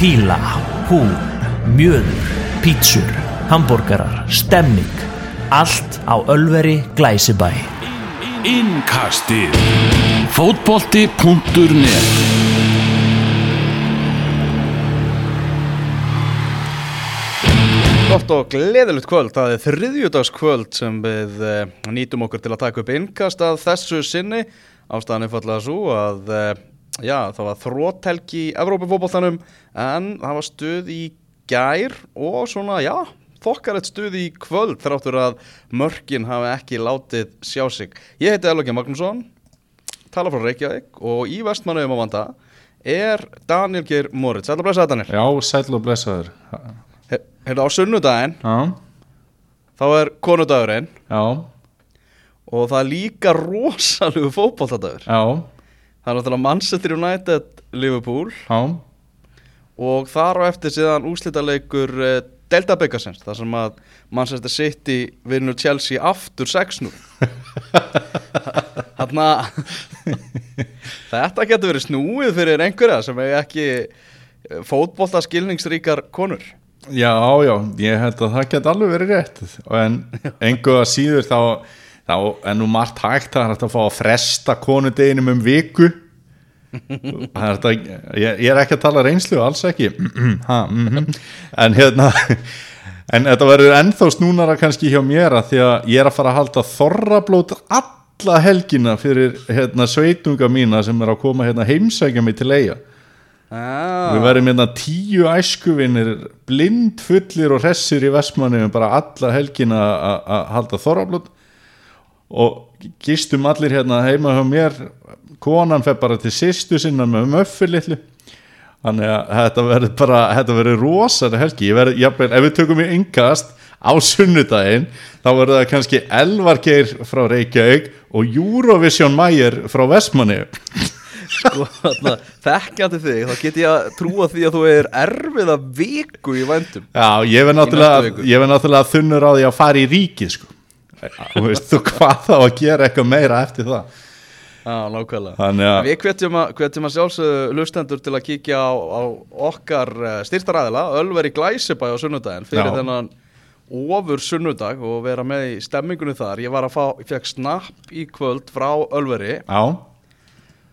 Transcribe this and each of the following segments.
píla, hú, mjöður, pítsur, hambúrgarar, stemning. Allt á Ölveri Glæsibæ. Innkastið Fótbolti.net Gott og gleðilegt kvöld, það er þriðjudagskvöld sem við uh, nýtum okkur til að taka upp innkast að þessu sinni ástæðan er fallega svo að uh, já, það var þróttelgi í Evrópufóboltanum en það var stuð í gær og svona, já, þokkarett stuð í kvöld þráttur að mörkin hafi ekki látið sjá sig. Ég heiti Elvaki Magnússon, tala frá Reykjavík og í vestmannaugum á vanda er Daniel Geir Moritz. Sæl og blessaði Daniel. Já, og blessaður Hérna á sunnudaginn Já, þá er konudagurinn já, og það er líka rosalegu fótballtadagur já, það er náttúrulega Manchester United Liverpool. Já. Og þar á eftir síðan úslitaleikur uh, Delta Byggasens þar sem að Manchester City vinnur Chelsea aftur 6-0 Þannig að þetta getur verið snúið fyrir einhverja sem hefur ekki fótbolta skilningsríkar konur. Já, já, ég held að það get alveg verið rétt. En að síður þá, þá er nú margt hægt það er hægt að fá að fresta konudeginum um viku. Er þetta, ég, ég er ekki að tala reynslu alls ekki. Ha, mm -hmm. en hérna en þetta verður ennþá snúnara kannski hjá mér að því að ég er að fara að halda þorrablót alla helgina fyrir hérna sveitunga mína sem er að koma hérna heimsækja mig til eiga ah, Við verðum hérna tíu æskuvinnir blind fullir og hressir í Vestmanni bara alla helgina að- að halda þorrablót og gistum allir hérna heima hjá mér. Konan fer bara til sýstu sinna með möffur litlu. Þannig að þetta verður bara þetta verður rosalega helgi. Verð, jafnvel, ef við tökum í yngast á sunnudaginn þá verður það kannski Elvargeir frá Reykjavík og Eurovision Mayer frá Vestmanni sko, þarna, þekkjandi þig þá get ég að trúa því að þú er erfiða viku í vændum. Já, ég verð náttúrulega, náttúrulega þunnur á því að fara í ríki sko. Og veist þú hvað þá að gera eitthvað meira eftir það Já, nákvæmlega Við hvetjum að, að sjálfsögðu lustendur til að kíkja á, á okkar styrtaræðila, Ölveri Glæsibæ á sunnudaginn fyrir Já. þennan ofur sunnudag og vera með í stemmingunni þar. Ég var að fá, ég fekk snapp í kvöld frá Ölveri já,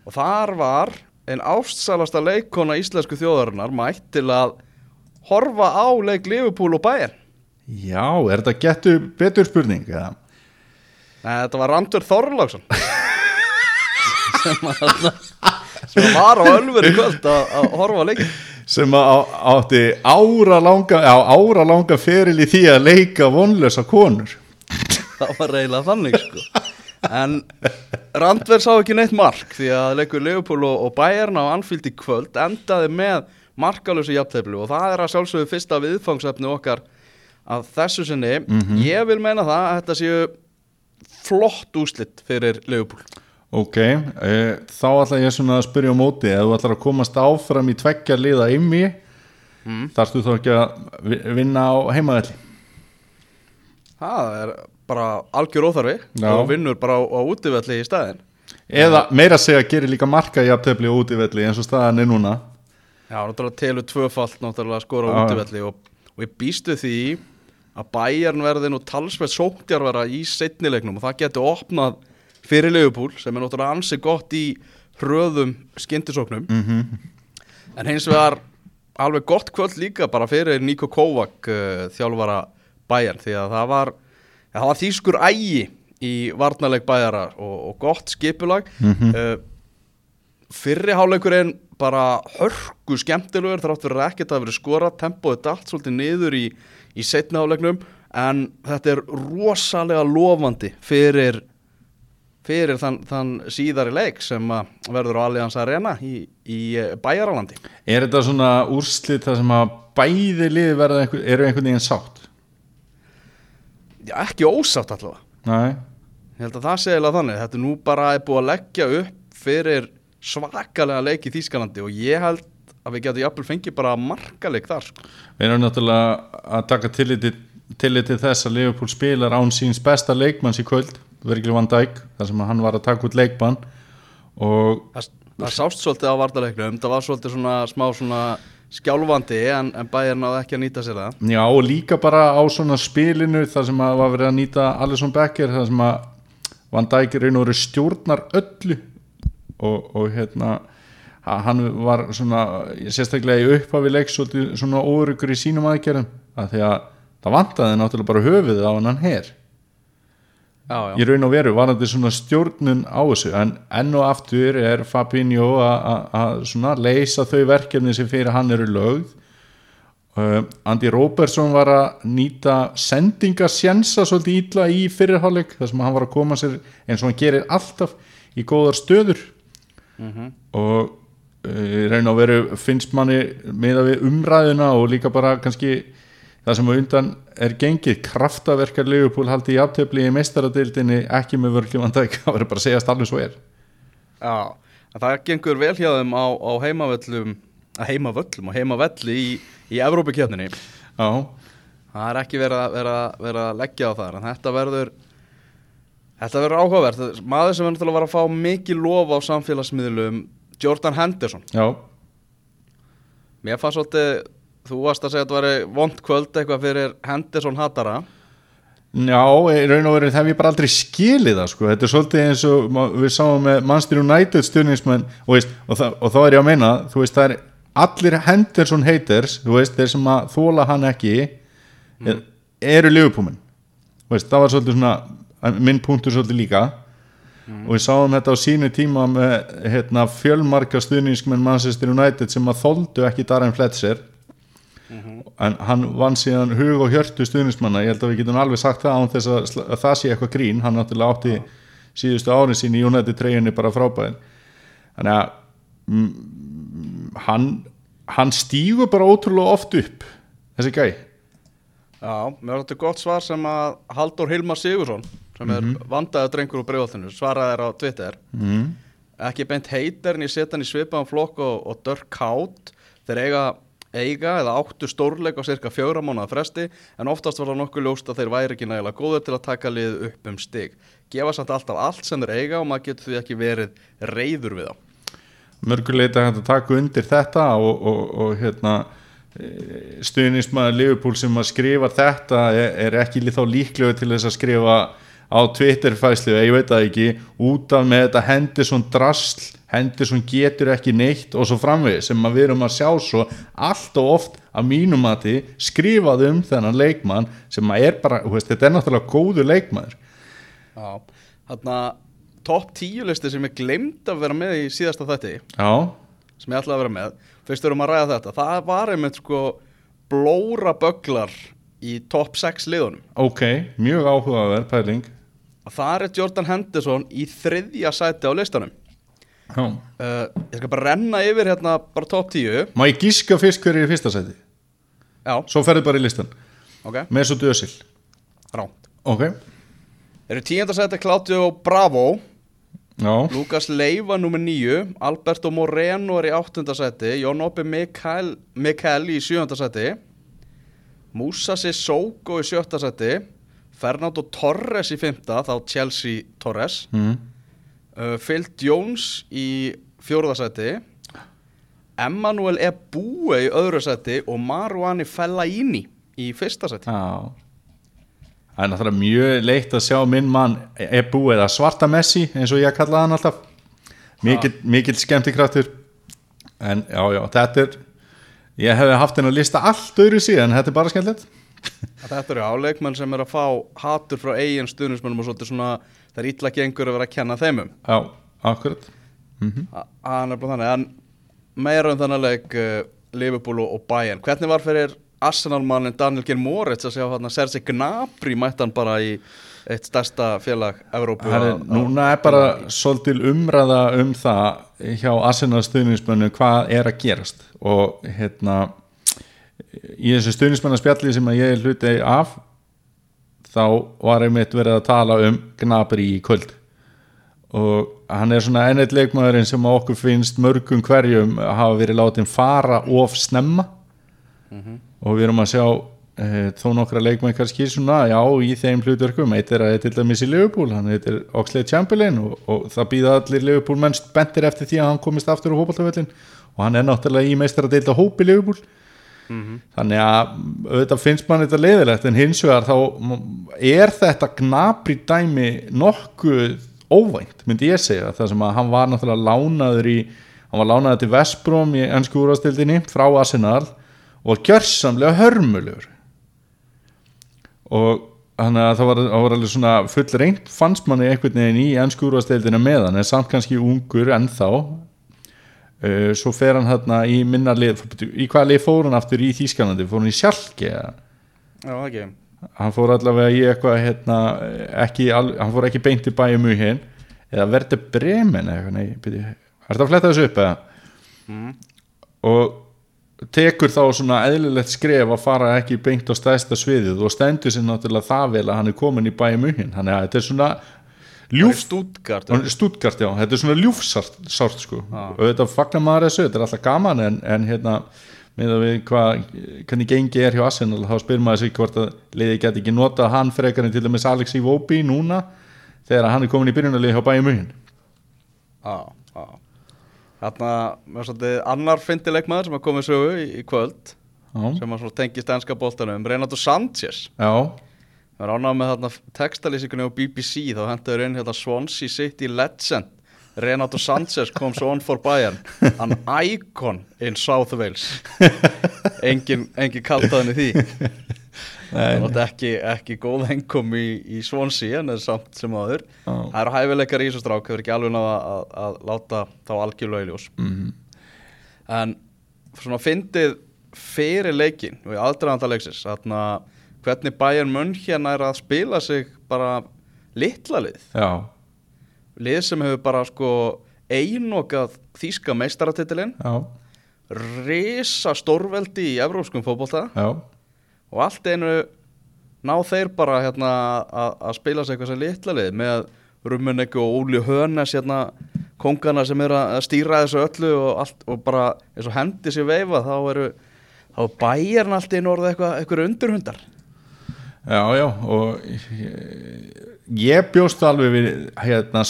og þar var en ástsælasta leikkona íslensku þjóðarinnar mætt til að horfa á leik Liverpool og Bayern. Já, er þetta getur betur spurning eða? Nei, þetta var Randur Þorláksson sem, að, sem var á Ölveri í kvöld að, að horfa á leikin. sem að átti ára langa, já, ára langa feril í því að leika vonlösa konur það var reyla þannig sko en Randver sá ekki neitt mark því að leikur Leopold og, Bayern á Anfield í kvöld endaði með markalösu jafnteflu og það er að sjálfsögðu fyrsta viðfangsefni okkar að þessu sinni ég vil meina það að þetta séu flott úslitt fyrir Leopold ok, e, þá ætla ég svona að spyrja á móti. Ef þú ætlar að komast áfram í tveggja liða ymmi mm. þarfst þú þá ekki að vi- vinna á heimaðalli það er bara algjör óþarfi Já. og vinnur bara á, á útivelli í staðin eða meira segja að gera líka marka í aftefli og útivelli eins og staðan er núna. Já, náttúrulega telur tvöfalt náttúrulega skora á Já. útivelli og, og ég býstu því að Bayern verði nú talsveit sóktjarvera í setnilegnum og það getur opnað fyrir Leopold sem er náttúrulega ansi gott í hröðum skyndisóknum Mhm. en hins vegar alveg gott kvöld líka bara fyrir Niko Kovac uh, þjálfara Bayern því að það var, ja, það var þýskur ægi í varnarleik Bayara og, og gott skipulag Mhm. uh, fyrri háleikurinn bara hörku skemmtilegur þrátt fyrir að ekkert að verið skora tempóið dalt svolítið niður í, í setni háleiknum en þetta er rosalega lofandi fyrir fyrir þann, þann síðari leik sem verður á Allianz Arena í, í eh, Bæjaralandi. Er þetta svona úrslit þar sem að bæði liði verða einhver, eru einhvern veginn sátt? Já, ekki ósátt allavega. Nei, ég held að það sé eiginlega þannig. Þetta er nú bara er búið að leggja upp fyrir svakalega leik í Þýskalandi og ég held að við getum jafnvel fengið bara markaleik þar sko. við erum náttúrulega að taka tilliti, til þess að Liverpool spilar án síns besta leikmanns í kvöld Virgil van Dijk, þar sem hann var að taka út leikmann. Og það, það sást svolítið á vartaleiknum það var svolítið svona smá svona skjálfandi en, en bæjar náðu ekki að nýta sér það. Já og líka bara á svona spilinu þar sem að var verið að nýta Alisson Becker þar sem að Van Dijk raun og veru stjórnar öllu. Og, og hérna að hann var svona sérstaklega í upphafi leik svona órugur í sínum aðgerðum að því að það vantaði náttúrulega bara höfuðið á hann her. Já, já, í raun og veru var þetta svona stjórnun á þessu en enn og aftur er Fabinho að- leysa þau verkefni sem fyrir hann eru lögð. Uh, Andy Robertson var að nýta sendingasjensa svolítið ítla í fyrirháleik þar sem hann var að koma sér eins og hann gerir alltaf í góðar stöður. Og uh, í raun og veru finnst manni með að við umræðuna og líka bara kannski það sem undan er gengið kraftaverkar Liverpool haldi í aftefli í meistaradildinni ekki með vörkjum að það verður bara að segja alveg svo er. Já Það gengur vel hjá þeim á, á heimavöllum að heimavöllum og heimavelli í, í Evrópukjöfninni Já, Það er ekki verið að, verið að, verið að leggja á það en þetta verður þetta verður áhugavert. Maður sem er náttúrulega var að fá mikið lof á samfélagsmiðlum Jordan Henderson. Já, Mér fannst svolítið, þú varst að segja að þetta væri vond kvöld eitthvað fyrir Henderson hatara. Já í raun og veru það hef ég bara aldrei skilið það sko. þetta er svolítið eins og við sáum með Manchester United stjórnismenn og, veist, og, og þá er ég að meina þú veist það er allir Henderson haters þú veist þeir sem að þóla hann ekki er, eru veist, það var svolítið svona minn punktur svolítið líka og við sáum þetta á sínu tíma með hérna, fjölmarka stuðningsmenn Manchester United sem að þoldu ekki Darren Fletcher. En hann vann síðan hug og hjörtu stuðningsmanna. Ég held að við getum alveg sagt það án þess að, að það sé eitthvað grín. Hann náttúrulega átti síðustu árin sín í United treyjunni bara frábæðin þannig að mm, hann, hann stígur bara ótrúlega oft upp þessi gæ Já, mér var þetta gott svar sem að Haldur Hilmar Sigursson sem er vandaður drengur úr breyðoltinu svaraði þér á Twitter. Mm. ekki beint heitar en ég setja hann í svipaðan flokk og, og Dirk Kaut þeir eiga, eiga eða áttu stórleik á cirka fjögra mánuða fresti en oftast var það nokkuð ljóst að þeir væri ekki nægilega góður til að taka lið upp um stig. Gefa samt alltaf allt sem þeir eiga og maður getur því ekki verið reyður við þá. Mörguleita hægt að taka undir þetta og, og, og hérna stuðnismæður Liverpool sem að skrifa þetta er, er ekki þá líklega til þess að skrifa á Twitter fæslu, ég veit það ekki út af með þetta Henderson drasl Henderson getur ekki neitt og svo framvegið sem að við erum að sjá svo allt og oft að mínum mati skrifað um þennan leikmann sem að er bara, veist, þetta er náttúrulega góður leikmaður. Já, þarna topp tíu listi sem ég glemd að vera með í síðasta þætti Já, sem ég ætlaði að vera með fyrst erum að ræða þetta, það var einmitt sko blóra böglar í topp 6 liðunum. Ok, mjög áhugaverð pæling og það er Jordan Henderson í þriðja sæti á listanum. Uh, ég skal bara renna yfir hérna bara topp 10 Má ég gíska fyrst hver er í fyrsta sæti? já, Svo ferðu bara í listan ok, Með svo dösil ránt Ok. Þeir eru tíunda sæti Claudio Bravo. Já. Lukas Leiva nummer 9 Alberto Moreno er í áttunda sæti. Jón Oppi Mikael, Mikael í sjöunda sæti. Musa Sissoko í sjötta sæti Fernando Torres í fymta þá Chelsea Torres. Mm. uh, Phil Jones í fjórða sæti. Emmanuel Ebue í öðru sæti og Marouane Fellaini í fyrsta sæti. Já. Það er náttúrulega mjög leitt að sjá minn mann búið að svarta Messi eins og ég kallaði hann alltaf. Mikil, mikil skemmtikraftur. En já, já, þetta er Ég hefði haft henn að lista allt öðru síðan Þetta er bara skemmtilegt Þetta eru áleikmenn sem er að fá hatur frá eigin stuðnismennum og svolítið svona það er illa gengur að vera að kenna þeimum Já, akkurat. Það er bara þannig en meira um þannig leik uh, Liverpool og, Bayern. Hvernig var fyrir Arsenal-mannin Daniel Geir Moritz að sjá hann Sergi Gnabry mættan bara í eitt stærsta félag Evrópu Herri, að- núna er bara svolítil umræða um það hjá Arsenal stuðnismennu hvað er að gerast og hérna í þessu stuðnismennaspjalli sem að ég er hluti af þá var einmitt verið að tala um Gnabry í kvöld. Og hann er svona ennett leikmaðurinn sem að okkur finnst mörgum hverjum hafa verið látið fara of snemma. Og við erum að sjá e, þó nokkra leikmenn kannski svona já í þeim hlutverkum, eitt er að til dæmis í Liverpool, hann heitir Oxlade Chamberlain og, og það býða allir Liverpool menn spendir eftir því að hann komist aftur á fótballtafellin og hann er náttúrulega í meistara deilda hópi Liverpool þannig að auðvitað finnst mann þetta leiðilegt en hins vegar þá er þetta gnabri dæmi nokkuð óvænt myndi ég segja. Það sem að hann var náttúrulega lánaður í hann var lánaður til Vestbrom í ennsku úrvastildinni frá Arsenal og var gjörsamlega hörmulegur og þannig að það var, var alveg svona full reynd fannst manni einhvern veginn í ennsku úrvastildina meðan en samt kannski ungur ennþá uh, svo fer hann hérna í minna lið í hvaða lið fór hann aftur í Þýskalandi? Fór hann í Sjálki Já, ekki. Hann fór allavega í eitthvað hérna, ekki, al- hann fór ekki beint í bæjum hinn eða verði bremen eða eitthvað, nei, byrju er þetta að fletta þessu upp eða? Og tekur þá svona eðlilegt skref að fara ekki beint á stæðsta sviðið og stendur sér náttúrulega það vel að hann er komin í bæjum þannig að þetta er svona ljúf Stútgart Stuttgart, já, þetta er svona ljúfsárt sárt, sko, og þetta fagnar maður þessu þetta er alltaf gaman en, en hérna með að við hvað, hvernig gengi er hjá Arsenal þá spyr maður sig hvort að liði geti ekki notað hann frekar en til dæmis Alex Iwobi núna þegar hann er komin í byrjunarlið hjá bæjum mugin Já, já. Þarna, mér svolítið annar fyndileikmaður sem að komið sögu í, í kvöld sem að tengist ennska boltanum Renato Sanchez já, Það er ánægð með þarna textalýsingunni á BBC þá hendur inn hérna Swansea City Legend. Renato Sanchez kom svo on for Bayern. An icon in South Wales. Engin, engin kaltaðin í því. Það er ekki, ekki góð hengum í, í Swansea en það er samt sem áður. Já. það eru hæfileikar í þessu strák hefur ekki alveg að, að, að láta þá algjörlega í ljós. Mhm. en svona fyndið fyrir leikin og í aðdraðanda leiksins þarna hvernig Bayern München er að spila sig bara litla lið. Já, lið sem hefur bara sko einokað þýska meistaratitilinn já, risa stórveldi í evrópskum fótbolta. Já, og allt einu ná þeir bara hérna að spila sig eitthvað sem litla lið með Rummenegg og Óli Hönes hérna kongana sem eru að stýra þessu öllu og, allt, og bara eins og hendi sér veifa þá eru þá er bæjarn allt einu orðið eitthvað, eitthvað undurhundar já, já og ég, ég bjóst alveg við hérna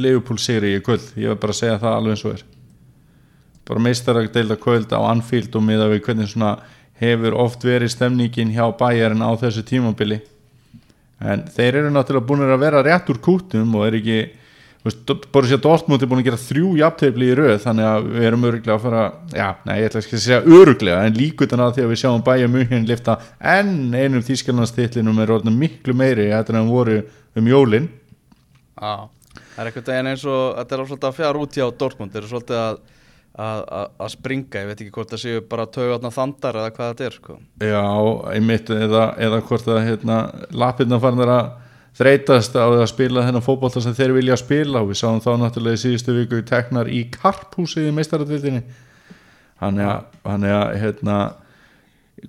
Leopold sigri í kvöld, ég vil bara segja það alveg eins og er. Bara meistarag deilda kvöld á Anfield og miða við hvernig svona hefur oft verið stemningin hjá bæjarinn á þessu tímabili. En þeir eru náttúrulega búin að vera rétt úr kútum og er ekki Borussia Dortmund er búin að gera þrjú jafntefli í röð þannig að við erum öruglega að fara já, nei, ég ætla ekki að segja öruglega en líkutan að því að við sjáum bæja mjöginn lifta enn einum þýskalannstitlinum er orðin miklu meiri þetta en voru um jólin Já, það er eitthvað deginn eins og þetta er svolítið að fjara út hjá Dortmund þeir eru svolítið að, að, að, að springa ég veit ekki hvort það séu bara taugatna þandar eða hvað þetta er sko. Já, einmitt eða, eða hvort að hérna, lapirna farnir að þreytast á að spila þennan fótbolta sem þeir vilja spila. Og við sáum þá náttúrulega í síðustu viku teknar í karphúsið í meistaradvildinni þannig að, þannig að hérna,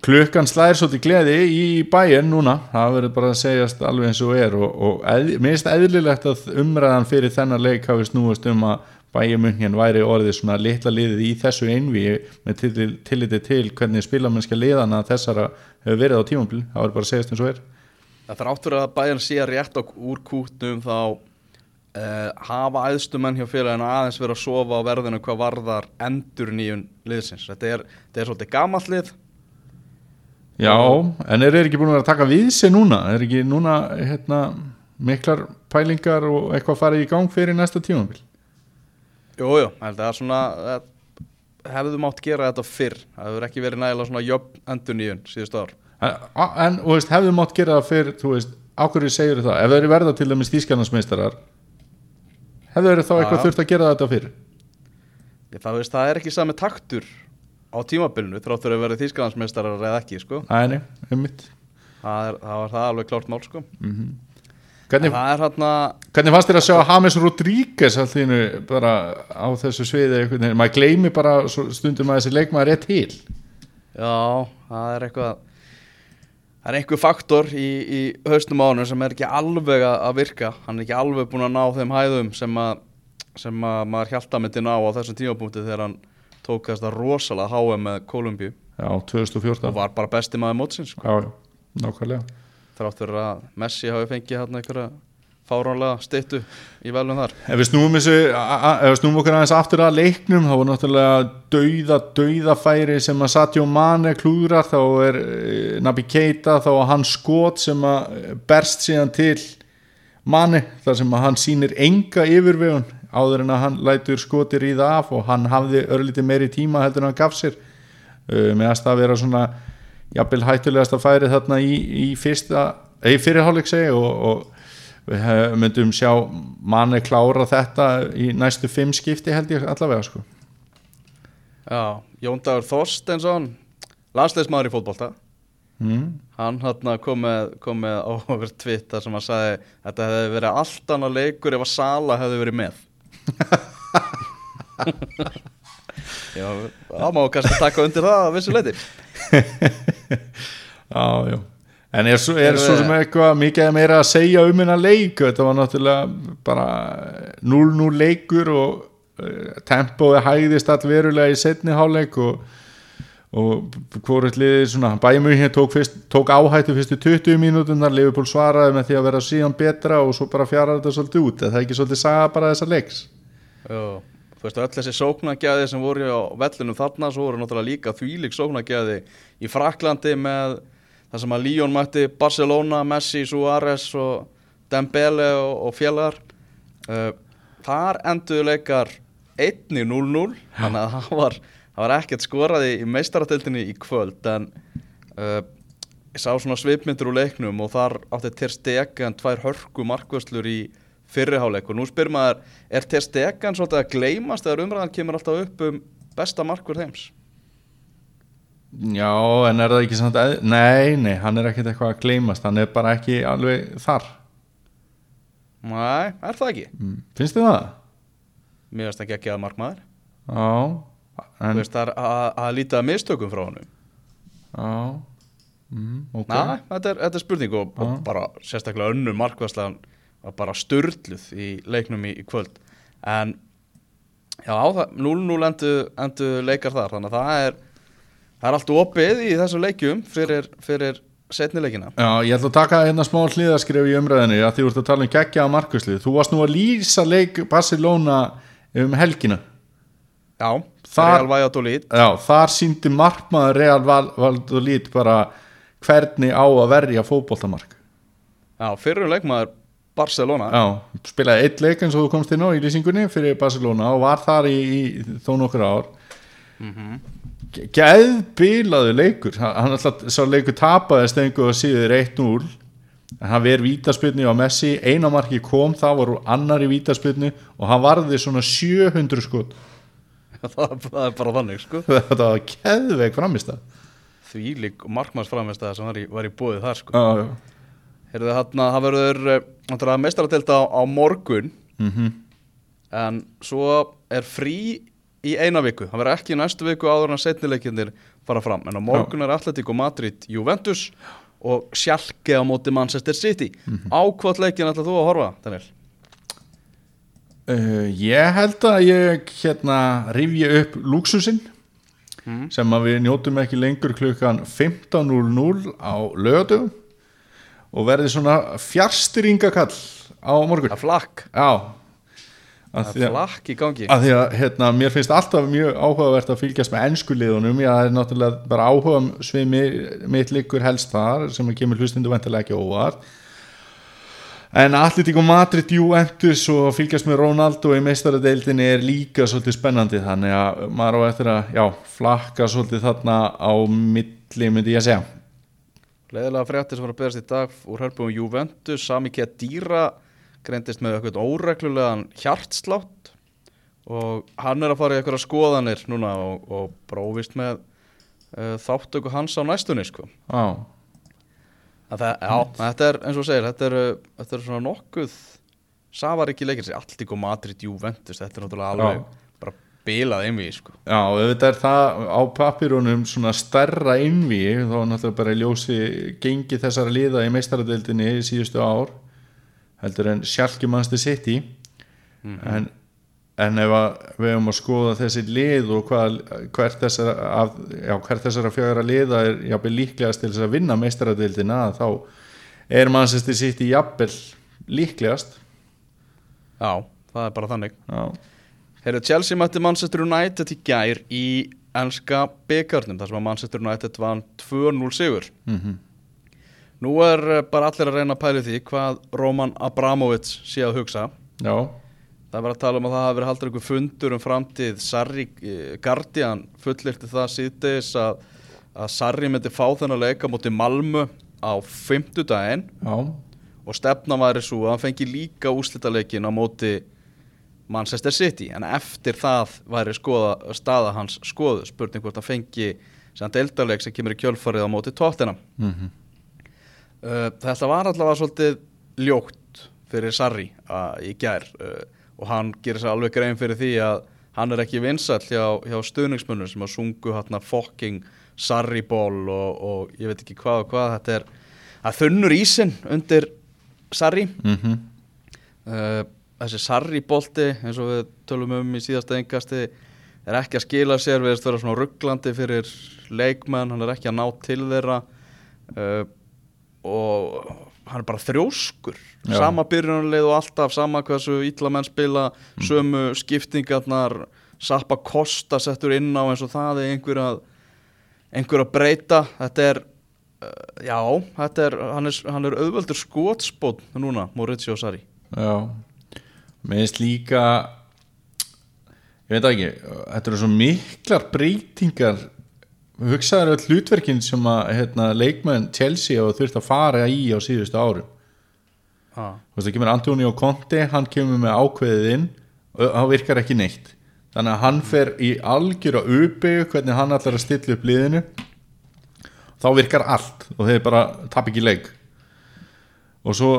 klukkan slæðir svolítið gleði í bæinn núna. Það verður bara að segjast alveg eins og er. Og, og eð, mér finnst eðlilegt að umræðan fyrir þennan leik hafi snúast um að bæjumunkin væri orðið svona litla liðið í þessu einvíi með tillit- tilliti til hvernig spilamennska liðana þessara hefur verið á tímabili. Það verður bara að segjast eins og er Það þráttur að bæjarn sé rétt á, úr kútnum þá uh, hafa æðstumenn hjá félaginu aðeins verið að sofa á verðinu hvað varðar endur nýjun liðsins þetta er, þetta er svolítið gamall lið Já, en er þeir ekki búin að vera að taka við sig núna? Er ekki núna hérna, miklar pælingar og eitthvað farið í gang fyrir næsta tímabil? Jújú, það er svona eh, hefðu mátt gera þetta fyrr það hefur ekki verið nægilega svona jöfn endur nýjun síðustu ár En, en og veist, hefðu mátt gera það fyrir, þú veist, ákveður segir það, ef þeir eru verða til dæmis þýskarnarsmeistarar hefðu þeir þá eitthvað þurft að gera þetta fyrir? Ég, það, veist, það er ekki sami taktur á tímabilinu þráttur að verið þýskalandsmeistarar eða ekki sko. Æ, nei, einmitt það, er, það var það alveg klárt mál sko. Hvernig, það er hérna hvernig fannst þér að sjá James Rodríguez allt þínu bara á þessu sviði maður gleymi bara stundum að þessi leikmaður er til já, það er eitthvað það er einhver faktor í, í haustum ánum sem er ekki alveg að virka. Hann er ekki alveg búin að ná þeim hæðum sem að, sem að maður hjálta myndi ná á þessum tímapunkti þegar hann tók þess að rosalega HM með Kolumbíu Já, 2014 og var bara besti maður mótsins sko. Já, nákvæmlega. Þrátt fyrir að Messi hafi fengið hérna einhverja fáránlega styttu í velum þar. Ef við snúum, þessu, ef við snúum okkur aðeins aftur að leiknum þá var náttúrulega dauða, dauðafæri sem að Sadio Mane klúðrar þá er eh, Naby Keita þá að hann skot sem að eh, berst síðan til Mane þar sem að hann sýnir enga yfirvegun áður en að hann lætur skoti ríða af og hann hafði örlítið meiri tíma heldur en hann gaf sér. Uh, með að það vera svona jafnvel hættulegasta færi þarna í, í fyrsta, eða í fyrirháleik segi og, og við myndum sjá manni klára þetta í næstu fimm skipti held ég allavega sko. Já, Jón Dagur Þorstensson landsleismadur í fótbolta mm. hann hann kom með, með á okkur Twitter sem hann sagði þetta hefði verið allt annað leikur ef að Sala hefði verið með Já, það má kannski taka undir það að vissu leiti Já, já En er, er Erum svo sem eitthvað mikið meira að segja um hennar leik? Þetta var náttúrulega bara 0-0 leikur og uh, tempói hægðist allverulega í setni háleik og, og hvort liðið svona hér tók, fyrst, tók áhættu fyrstu 20 mínútunar Liverpool svaraði með því að vera síðan betra og svo bara fjara þetta svolítið út. Er það ekki svolítið saga bara þessa leiks? Jó, þú veist öll þessi sóknagjaði sem voru á vellunum þarna svo voru náttúrulega líka þvílík sóknagjaði í Fraklandi með það sem að Lyon mætti Barcelona, Messi, Suárez og Dembele og, og félagar. Uh, þar enduðu leikar 1-0-0 þannig að það var, það var ekkert skoraði í meistaratöldinni í kvöld en uh, ég sá svona svipmyndur úr leiknum og þar átti Ter Stegen tvær hörku markvöslur í fyrriháleik og nú spyr maður er Ter Stegen svolítið að gleymast þegar umræðan kemur alltaf upp um besta markvörð heims Já, en er það ekki samt að, nei, nei, hann er ekkert eitthvað að gleymast hann er bara ekki alveg þar Nei, er það ekki? Mm. finnst þið það? Mér veist ekki ekki að markmaður Já, Þú veist það er að, lítið að mistökum frá honum já mm, ok Nei, þetta er, þetta er spurning og, og bara sérstaklega önnu markværslan var bara störluð í leiknum í, í kvöld en já, það- 0-0 endu, endu leikar þar þannig að það er það er allt opið í þessu leikjum fyrir, fyrir setni leikina. Já, ég ætla að taka hérna smá hliðaskref í umræðinu að því þú ert að tala um geggja á markuslið þú varst nú að lýsa leik Barcelona um helgina. Já, Þar- Real Valladolid. Já, þar síndi markmaður Real Val- Valladolid bara hvernig á að verja fótboltamark. Já, fyrir leikmaður Barcelona. Já, spilaði eitt leik eins og þú komst inn á í lýsingunni fyrir Barcelona og var þar í, í þó nokkur ár mm -hmm. Geðbilaðu leikur. Hann hann alltaf sá leikur tapaði stengu og síður 1-0 en hann verið vítaspilni á Messi. Eina marki kom, það var úr annar í vítaspilni og hann varði svona 700 skot. Það, það er bara þannig sko. Þetta var keðveik framist það Því lík markmannsframistæða sem var í, var í bóðið þar sko. Já Heyrðu þarna, það verður uh, meistaratelta á, á morgun. Mhm. en svo er frí í eina viku, það verður ekki í næstu viku áður en setnileikindir fara fram en á morgun er Atletico Madrid Juventus og á móti Manchester City Mhm. á hvort leikin ætlar þú að horfa, Daniel? Uh, ég held að ég hérna rifja upp luxusinn Mm. sem að við njótum ekki lengur klukkan 15.00 á lögadögum og verði svona fjárstyringakall á morgun er flakk, Já að því er að, að því að hérna, mér finnst alltaf mjög áhugavert að fylgjast með ennsku liðunum. Já, það er náttúrulega bara áhuga svimi mitt liggur helst þar sem að kemur hlustundu ventilega ekki óvart. En Atletico Madrid Juventus og fylgjast með Ronaldo í meistaradeildinni er líka svolítið spennandi þannig að maður á eftir að já, flakka svolítið þarna á milli myndi ég að segja. Leðilega fréttir sem var að beðast í dag úr hörpum Juventus, Sami Kedira greindist með eitthvað óreglulegan hjartslátt og hann er að fara í eitthvað skoðanir núna og, og brófist með uh, þáttöku hans á næstunni sko. Að það, já, þetta er eins og segir, þetta er, þetta er svona nokkuð Savar ekki leikir Alltík og Madrid Juventus, þetta er náttúrulega alveg Já. bara bilað einvið sko. Já, auðvitað er það á papirunum svona stærra innví þá náttúrulega bara ljósi gengi þessara liða í meistaradeildinni í síðustu ár heldur en sjálfki mannstu sitt í en, en ef að við höfum að skoða þessi lið og hvað, hvert þessara þessara fjögra liða er jafnvel líklegast til þess að vinna meistaradeildina þá er mannsestir sitt í jafnvel líklegast. Já, það er bara þannig. Já, Heyrðu, Chelsea mætti Manchester United í gær í enska byggarnum þar sem að Manchester United vann 2-0 sigur. Mhm Nú er eh, bara allir að reyna að pæla í því hvað Roman Abramovits sé að hugsa. Já, Það var að tala um að það hafi verið haldur einhver fundur um framtíð Sarri eh, Guardian fullirti það síðdeis að, að Sarri myndi fá þennan leika mútið Malmö á fimmtudaginn. Já, og stefna væri svo að hann fengi líka úslitaleikin á móti Manchester City. En eftir það væri skoða, staða hans skoðu spurning hvort hann fengi sem deildarleik sem kemur í kjölfarið á móti tóttina mhm. Uh, þetta var allavega svolítið ljótt fyrir Sarri í gær uh, og hann gerir sér alveg grein fyrir því að hann er ekki vinsall hjá, hjá stuðningsmönnum sem að sungu hérna fucking Sarri ból og, og ég veit ekki hvað og hvað þetta er að þunnur ísinn undir Sarri. Mhm. Uh, þessi Sarri bolti eins og við tölum um í síðasta engasti er ekki að skila sér við erum svona rugglandi fyrir leikmenn, hann er ekki að ná til þeirra. Uh, og hann er bara þrjóskur. Já. sama byrjunarleið og alltaf sama hversu ítla menn spila sömu skiptingarnar Sappa Kosta settur inn á eins og það er einhver að einhver að breyta. Þetta er uh, já, þetta er hann er, hann er auðveldur skotspót núna, Maurizio Sarri. Já. Finnst líka ég veit ekki þetta eru svo miklar breytingar hugsaður öll hlutverkin sem að hérna, leikmenn Chelsea hafa þurft að fara í á síðustu árum. Ah. þú veist það kemur Antonio Conte hann kemur með ákveðið inn og það virkar ekki neitt. Þannig að hann fer í algjör að uppbyggja hvernig hann ætlar að stilla upp liðinu. Þá virkar allt og þeir bara tap ekki leik. Og svo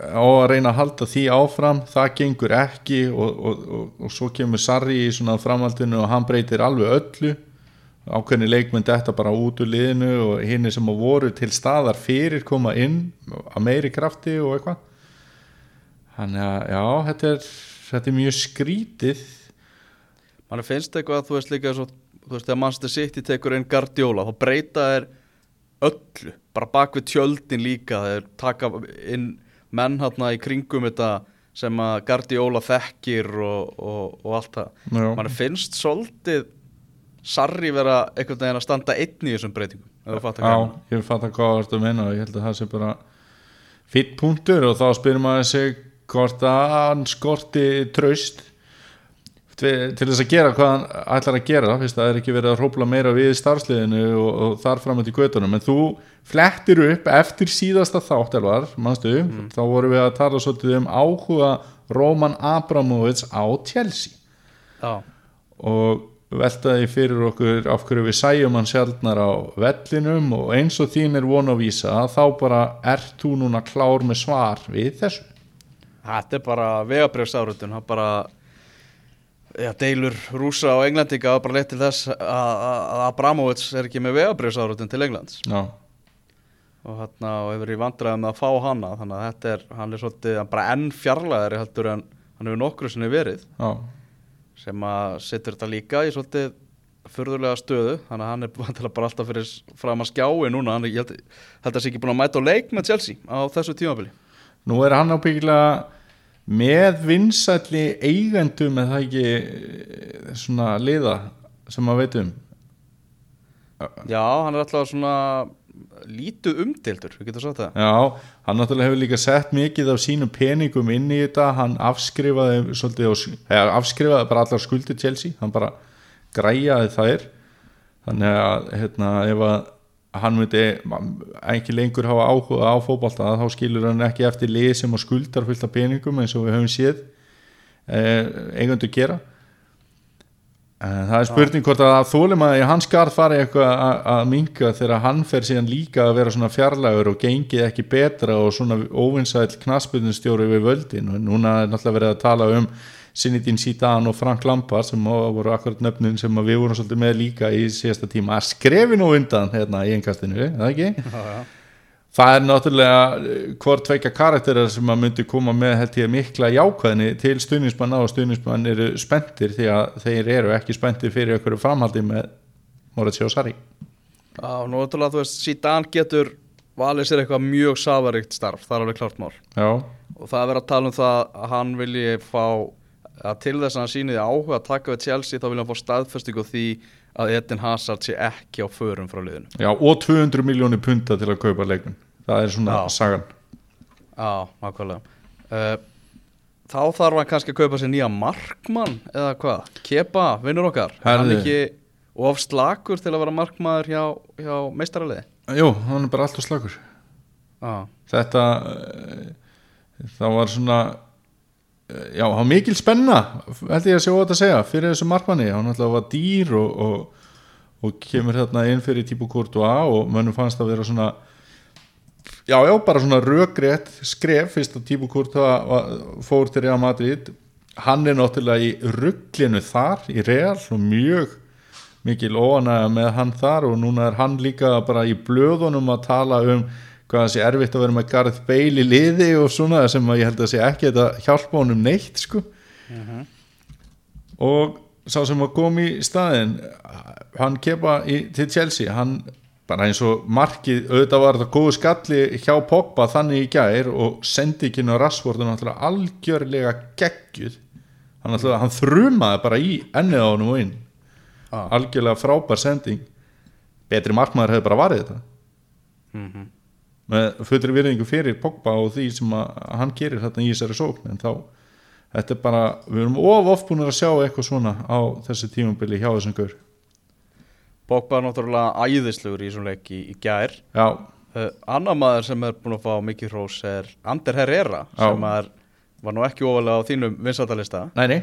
á að reyna að halda því áfram það gengur ekki og, og, og, og svo kemur Sarri í svona framhaldinu og hann breytir alveg öllu ákveðni leikmynd þetta bara út úr liðinu og hinni sem voru til staðar fyrir koma inn að meiri krafti og eitthvað. Þannig að já, þetta er, þetta er mjög skrítið. Mann finnst eitthvað að þú veist líka svo, þú veist þegar Manchester City tekur inn Guardiola þá breyta þeir öllu bara bak við tjöldin líka þeir taka inn menn hérna í kringum þetta sem að Guardiola þekkir og, og, og allt það. Mann finnst svolítið Sarri vera einhvern veginn að standa einn í þessum breytingum? Já, ég fatt að hvað ert að menna og ég held að það sé bara fýtt punktur og þá spyrir maður sig hvort að hann skorti traust til þess að gera hvað hann ætlar að gera. Fyrst að það er ekki verið að hrópla meira við starfsliðinu og, og þar fram til göttunum en þú flettir upp eftir síðasta þáttelvar, manstu? Þá vorum við að tala svolítið um áhuga Roman Abramovits á Chelsea. Já, og veltaði fyrir okkur af hverju við sæjum hann sjaldnar á vellinum og eins og þín er von að vísa þá bara ert þú núna klár með svar við þessu. Þetta er bara vegabrjöfsárutun það bara já, deilur rúsa og englendinga bara leitt til þess að, Abramovits er ekki með vegabrjöfsárutun til Englands. Já, og, hérna, og hefur í vandræðum með að fá hana þannig að þetta er, hann er svolítið bara enn fjarlæðari heldur en hann hefur nokkru sinni verið. Já, sem að setur þetta líka í svolítið furðulega stöðu þannig að hann er bara alltaf fyrir fram að skjái núna, hann er, að sé ekki búin að mæta á leik með Chelsea á þessu tímabili. Nú er hann ábyggilega með vinsælli eigendum eða það ekki eh, svona liða sem maður veit um. Já, hann er alltaf svona lítið umdildur, við getum sagt það. Já, hann náttúrulega hefur líka sett mikið af sínum peningum inn í þetta. Hann afskrifaði svolítið á, eða, afskrifaði bara allar skuldir Chelsea. Hann bara græjaði þær. Þannig að hérna, ef að hann myndi ekki lengur hafa áhuga á fótbolta þá skilur hann ekki eftir lið sem skuldar fullt af peningum eins og við höfum séð eh, eigendur gera En það er spurning hvort að þólum að í hans garð fari eitthvað að, minga þegar hann fer síðan líka að vera svona fjarlægur og gengið ekki betra og svona óvinsæll knaspunnustjóri við völdin og núna er náttúrulega verið að tala um Sinidín Zidane og Frank Lampard sem voru akkurat nöfnin sem við vorum svolítið með líka í síðasta tíma að skrefi nú undan hérna í einkastinu, er það ekki? Já, já. Það er náttúrulega eh, hvort tveikja karakterar sem að myndi koma með held ég mikla jákvæðni til stuðnismanna og stuðnismann eru spenntir því að þeir eru ekki spenntir fyrir einhverju framhaldi með Moritz og Sarri Já, náttúrulega þú veist, Zidane getur valið sér eitthvað mjög safaríkt starf, það er alveg klárt mál. Já, og það er verið að tala um það að hann vilji fá að til þess að hann síni því áhuga að taka við Chelsea þá vilja hann fá staðfestingu á því að Eden Hazard sé ekki á förum frá liðinu. Já, og 200 miljónir punta til að kaupa leikmenn það er svona Já. sagan. Já, nákvæmlega. Uh, Þá þarf hann kannski að kaupa sér nýja markmann eða hvað, Kepa, vinnur okkar. Er hann Herðu. ekki of slakur til að vera markmaður hjá, hjá meistaraliði Jú, hann er bara alltaf slagur Já, þetta eh, það var svona eh, já, hann var mikil spenna held ég að sjá þetta að segja fyrir þessu markmanni, hann alltaf var dýr og, og, og kemur hérna inn fyrir típu Courtois og mönnum fannst að vera svona já, já, bara svona rökrétt skref fyrst að típu Courtois fór til Real Madrid. Hann er náttúrulega í rugglinu þar í Real og mjög mikil óanægja með hann þar og núna er hann líka bara í blöðunum að tala um hvað það sé erfitt að vera með Gareth Bale í liði og svona sem að ég held að sé ekki að hjálpa honum neitt sko. Og sá sem að kom í staðin hann kepa í, til Chelsea hann bara eins og markið auðvitað var þetta góðu skalli hjá Pogba þannig í gær og sendikinn er náttúrulega algjörlega geggjuð. Hann, hann þrumaði bara í ennið á honum og inn. Ah. algjörlega frábær sending. Betri markmaður hefði bara varðið þetta. Mhm. Með fullri virðingu fyrir Pogba og því sem hann gerir þetta í þessari sókn en þá, þetta er bara við erum of oft búin að sjá eitthvað svona á þessi tímabili hjá þessum gaur. Pogba er náttúrulega æðislegur í þessum leik í, í gær. Já, uh, Annar maður sem er búin að fá mikið hrós er Ander Herrera Já. sem er, var nú ekki ofalega á þínum nei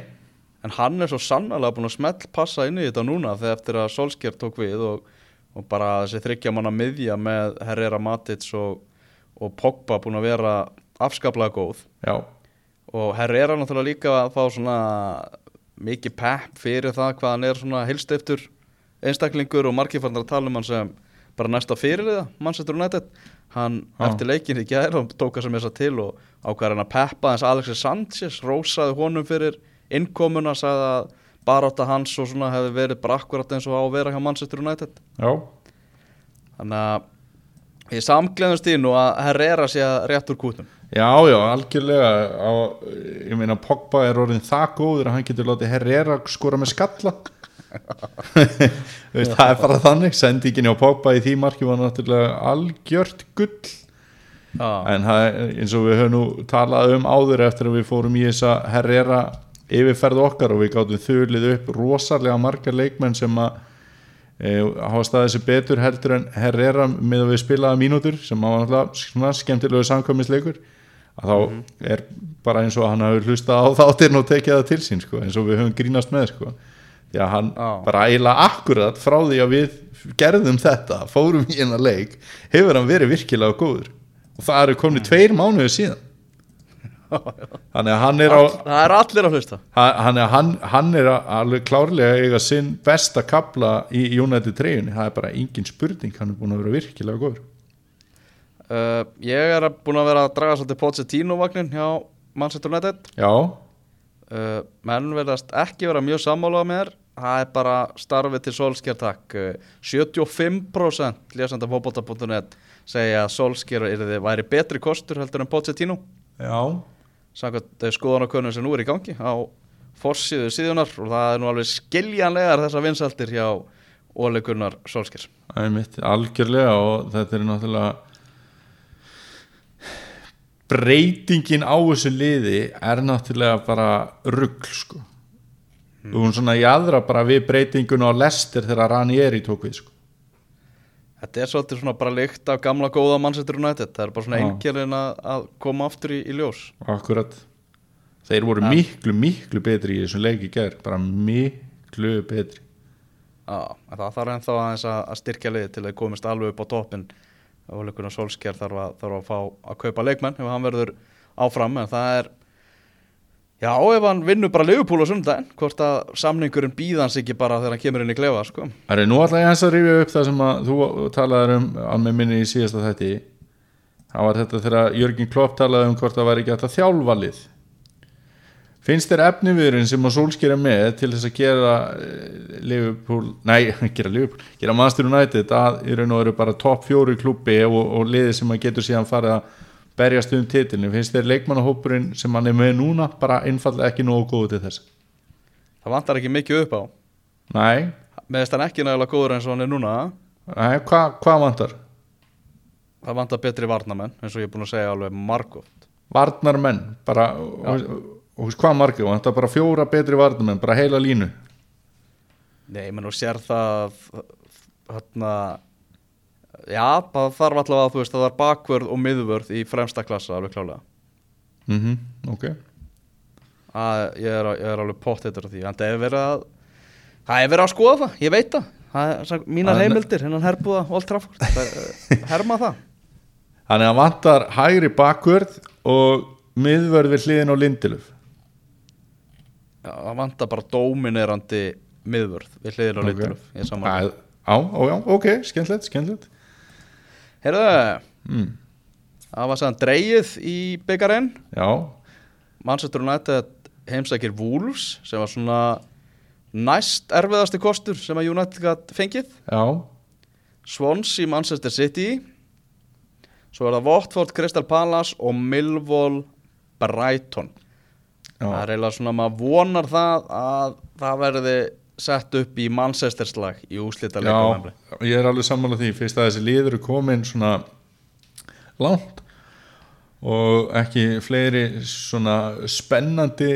en hann er svo sannlega búin að smell passa inn í þetta núna þegar eftir að Solskjær tók við og, og bara þessi þryggja manna miðja með Herrera Matic og, og Pogba búin að vera afskaplega góð. Já, og Herrera náttúrulega líka að fá svona mikið pepp fyrir það hvað hann er svona hilstiftur einstaklingur og margir fannar að tala um hann sem bara næsta fyrirliða Manchester United. Hann Já. eftir leikin í gær og tók hann sem þess að til og ákvæður hann að peppa þess Alexis Sanchez rósaði honum fyrir innkomuna sagði að barátta hans og svona hefði verið bara akkurat eins og á að vera hjá Manchester United. Já, þannig að ég samgleðumst í nú að Herrera sé að rétt úr kútum já, já, algjörlega. Á, ég meina Pogba er orðin það góður að hann getur látið Herrera skora með skalla. Veist, það er bara þannig. Sendingin á Pogba í því marki var náttúrulega algjört gull. Já, en það eins og við höfum nú talað um áður eftir að við fórum í þessa Herrera yfirferð okkar og við gátum þulið upp rosalega margar leikmenn sem að e, hafa staðið sér betur heldur en Herrera með að við spilaða mínútur sem hafa náttúrulega skemmtilegu samkvæmisleikur að þá er bara eins og hann hafi hlustað á þáttirn og tekið það til sín sko, eins og við höfum grínast með sko. því að hann Já. bara eiginlega akkurat frá því að við gerðum þetta, fórum í hennar leik hefur hann verið virkilega góður. Og það eru komni tveir mánuði síðan þannig að hann er á það er allir að hlusta. Hann, er- hann, hann er alveg klárlega eiga sinn besta kapla í United 3 það er bara engin spurning, hann er búin að vera virkilega góður. Uh, ég er búin að vera að draga svolítið Pochettino-vagnin hjá Manchester United. Já, uh, menn verðast ekki vera mjög sammálað með þér það er bara starfið til Solskjær takk. Uh, 75% lesanda fótbolta.net segja að Solskjær yrði, væri betri kostur heldur en Pochettino. Já samkvæmt uh, skoðanakönnum sem nú er í gangi á forsíðu síðunar og það er nú alveg skiljanlegar þessar vinsaldir hjá Óli Gunnar Solskjær. Það er mitt algjörlega og þetta er náttúrulega breytingin á þessu liði er náttúrulega bara rugl sko. Og hún svona jæðra bara við breytingun á Lester þegar Ranieri tók við sko Þetta er svolítið svona bara lykt af gamla góða Manchester United. Það er bara svona einkjörðin að, koma aftur í, í ljós. Akkurat. Þeir voru miklu, miklu betri í þessum leiki ger bara miklu betri. Já, en það þarf ennþá aðeins að, að styrkja liði til að komist alveg upp á toppin og leikurinn Solskjær þarf að, þarf að fá að kaupa leikmenn ef hann verður áfram en það er já, ef hann vinnur bara Liverpool á sundaginn hvort að samningurinn býðans ekki bara þegar hann kemur inn í klefa sko. Það er nú alltaf ég hans að rifja upp það sem að þú talaðir um með minni í síðasta þætti það var þetta þegar Jörgin Klopp talaði um hvort það væri ekki hægt að þjálfa lið finnst þér efniviðurinn sem að Solskjær er með til þess að gera eh, Liverpool, nei, gera Liverpool gera Manchester United að í raun og veru bara topp fjóri klubbi og, og liði sem að getur síðan farið að berjast um titilin finnst þér leikmannahópurinn sem hann er með núna bara einfallega ekki nógu góðu til þess? Það vantar ekki mikið upp á. Nei, Með þess hann ekki nægilega góður eins og hann er núna. Nei hvað hva vantar? Það vantar betri varnamenn eins og ég er búin að segja alveg margótt. Varnarmenn bara, og, hvað margir? Vantar bara fjóra betri varnarmenn, bara heila línu. Nei, menn og sér það hérna Já, það þarf allavega að þú veist að það er bakvörð og miðvörð í fremsta klassa alveg klálega mm ok. Að ég er, ég er alveg pott þetta því. En það er verið að það er verið að skoða það, ég veit það. Það er mínar heimildir, hennan herbúða Old Trafford, það eh, herma það. Þannig að vantar hægri bakvörð og miðvörð við hliðin á Lindelöf. Já, það vantar bara dóminerandi miðvörð við hliðin Ok. okay. ég saman Á, á, á, já, ok, skemmtilegt, skemmtilegt Heyrðu, mm. það var sæðan dreigið í byggarinn Já, Manchester United heimsækir Wolves sem var svona næst erfiðasti kostur sem að United gat fengið. Já, Swansea Manchester City. Svo er það Watford Crystal Palace og Millwall Brighton. Það já. er eiginlega svona maður vonar það að það verði sett upp í Manchester slag í Já, ég er alveg sammála því fyrst að þessi liður er komin svona langt og ekki fleiri svona spennandi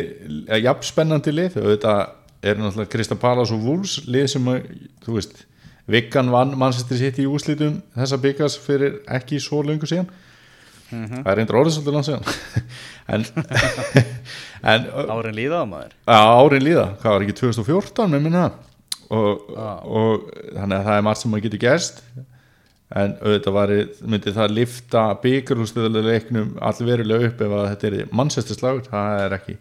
eða jafn spennandi lið. Þetta er náttúrulega Krista Palas og Wolves lið sem að, þú veist Viggan vann Manchester City í úslitum þessa byggas fyrir ekki svo lengur síðan það er reyndur orðið svolítið langt síðan. En, en árin líðað maður. Já, árin líða, hvað var ekki 2014 með minna og, Já. og þannig að það er margt sem maður getur gerst. En auðvitað var, myndi það lifta byggarhústöðuleiknum allverulega upp ef að þetta er mannsestur slagur. Það er ekki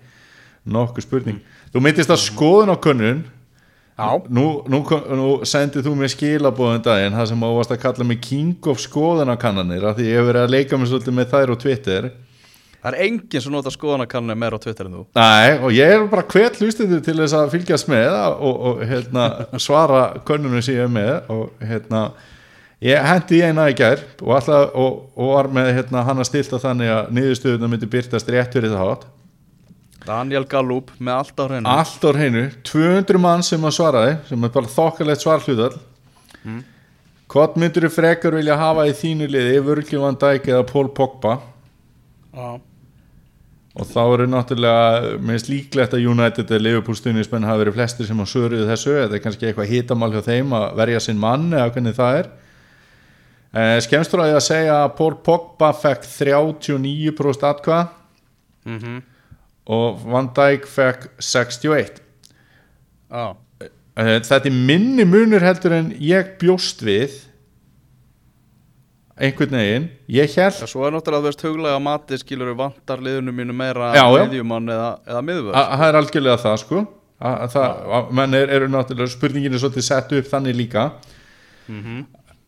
nokkuð spurning. Þú myndist að skoðun á könnun. Já. Nú, nú, nú sendið þú mér skilabóðum daginn það sem ávast að kalla mig king of skoðunarkannanir af því ég hef verið að leika mig svolítið með þær á Twitter. Það er enginn sem nota skoðanakannu meira á Twitter en þú. Nei, og ég er bara hvet hlustendur til þess að fylgjast með og, og hérna, svara könnunum sem ég er með og hérna ég hendi eina í gær og, alltaf, og, og var með hérna, hana stilta þannig að niðurstöðuna myndi byrtast rétt fyrir það hátt Daniel Gallup með allt á hreinu. Allt á hreinu, 200 mann sem að svaraði sem er bara þokkalegt svarhlutall mm. hvort myndur þú frekar vilja hafa í þínu liði Virgil van Dijk eða Paul Pogba? Já. og þá eru náttúrulega minnst líklegt að United eða Liverpool stuðnismenn hafa verið flestir sem að söruðu þessu. Þetta er kannski eitthvað hitamál hjá þeim að verja sinn mann eða hvernig það er. Eh, skemmstur að ég að segja að Paul Pogba fekk 39% atkvað Mm og Van Dijk fekk 61 Já. Eh, þetta er minni munur heldur en ég bjóst við. Einhvern veginn. Ég held Já, svo er náttúrulega þú veist huglega mati skilur vantar liðunum mínu meira Já, já. miðjumann eða, eða miðvörð að það er algjörlega það sko. Að, að það, að menn er, eru náttúrulega spurningin er svolítið sett upp þannig líka.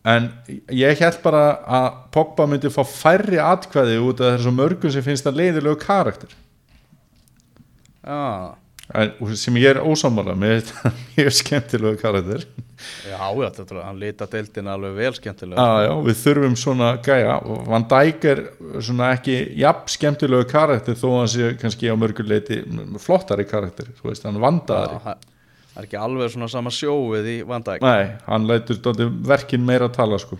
En ég held bara að Pogba myndi fá færri atkvæði út af þessu mörgum sem finnst það leiðilegu karakter Já, en, sem ég er ósámála með mjög skemmtilegu karakter. Já, já þetta, er- hann lita deildin alveg vel skemmtilega já, já, við þurfum svona gæja. Van Dijk er svona ekki jafn skemmtilegu karakter þó að hann sé kannski á mörguleiti flottari karakter, þú veist, hann vandaðari. Já, það er ekki alveg svona sama sjóið í Van Dijk. Nei, hann lætur verkin meira að tala sko.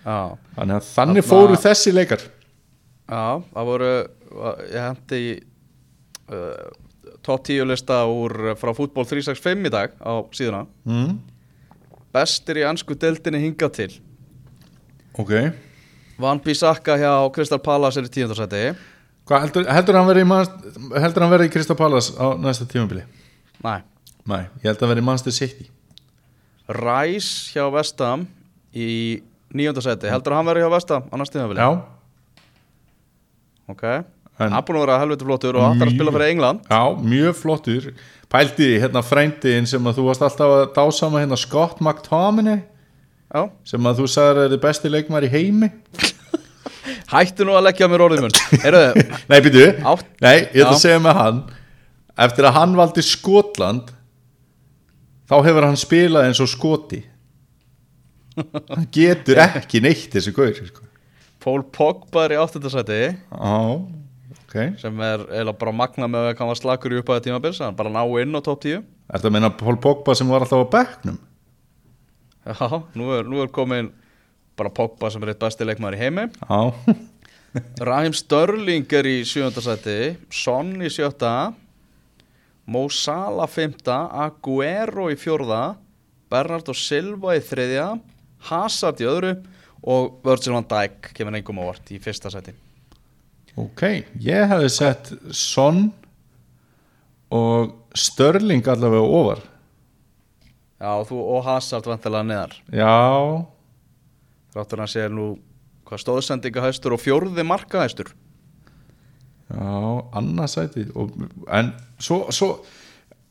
Já, Þannig að þannig fóru þessi leikar. Já, það voru ég hendi uh, top 10 lista úr frá fútból 365 í dag á síðuna. Mm. bestir í ansku deildinni hingað til. Ok. Van Bissaka hjá Crystal Palace er í tíundarsæti heldur, heldur hann verið í, í Crystal Palace á næsta tímabili? Næ, Nei, ég held að verið í Manchester City. Rice hjá Vestham í níundarsæti heldur hann verið hjá Vestham á næsta tímabili? Já, Ok, hann er búin að vera helviti flottur og hann er að spila fyrir England. Já, mjög flottur. Pældi því, hérna frændiðin sem að þú varst alltaf að dásama hérna Scott McTominay Já, sem að þú sagðir er þið besti leikmar í heimi. Hættu nú að leggja mér Heyrðu, Nei, býtu, Átt- nei, ég ætla að segja með hann Eftir að hann valdi Skotland þá hefur hann spilað eins og skoti. Hann getur ekki neitt þessi gaur sko. Pól Pogba er í áttundasæti Já, ok. Sem er eiginlega bara magna með að hann var slakur í upphæðu tímabils hann bara ná inn á top 10 Er það að meina Pól Pogba sem var alltaf á bekknum? Já, nú er, nú er komin bara Pogba sem er eitt besti leikmaður í heimi. Já, Raheem Störling er í sjöndasæti Son í sjötta Mo Salah fymta Aguero í fjórða Bernardo Silva í þriðja Hazard í öðru og Virgil van Dijk kemur engum ávart í fyrsta sæti ok Ég hefði sett Son og Störling allavega ofar. Já, þú og Hazard vantilega neðar. Já, Þráttur hann sé nú hvað stóðsendinga hæstur og fjórði marka hæstur já, annarsæti En svo, svo